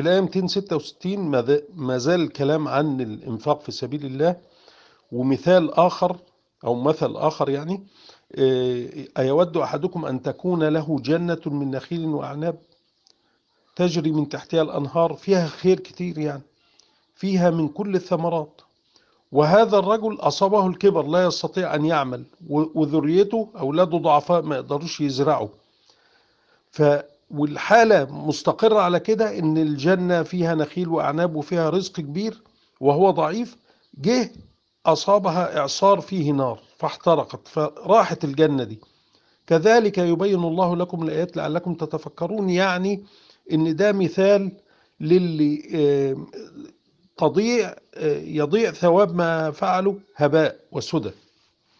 في الآية 266 ما زال الكلام عن الإنفاق في سبيل الله. ومثال آخر أو مثل آخر يعني إيه، أيود أحدكم أن تكون له جنة من نخيل وأعناب تجري من تحتها الأنهار فيها خير كتير يعني فيها من كل الثمرات. وهذا الرجل أصابه الكبر لا يستطيع أن يعمل وذريته أولاده ضعفاء ما يقدروش يزرعوا. ف والحالة مستقرة على كده إن الجنة فيها نخيل وأعناب وفيها رزق كبير وهو ضعيف جه أصابها إعصار فيه نار فاحترقت فراحت الجنة دي. كذلك يبين الله لكم الآيات لعلكم تتفكرون يعني إن ده مثال للي آه، تضيع آه، يضيع ثواب ما فعلوا هباء وسدى.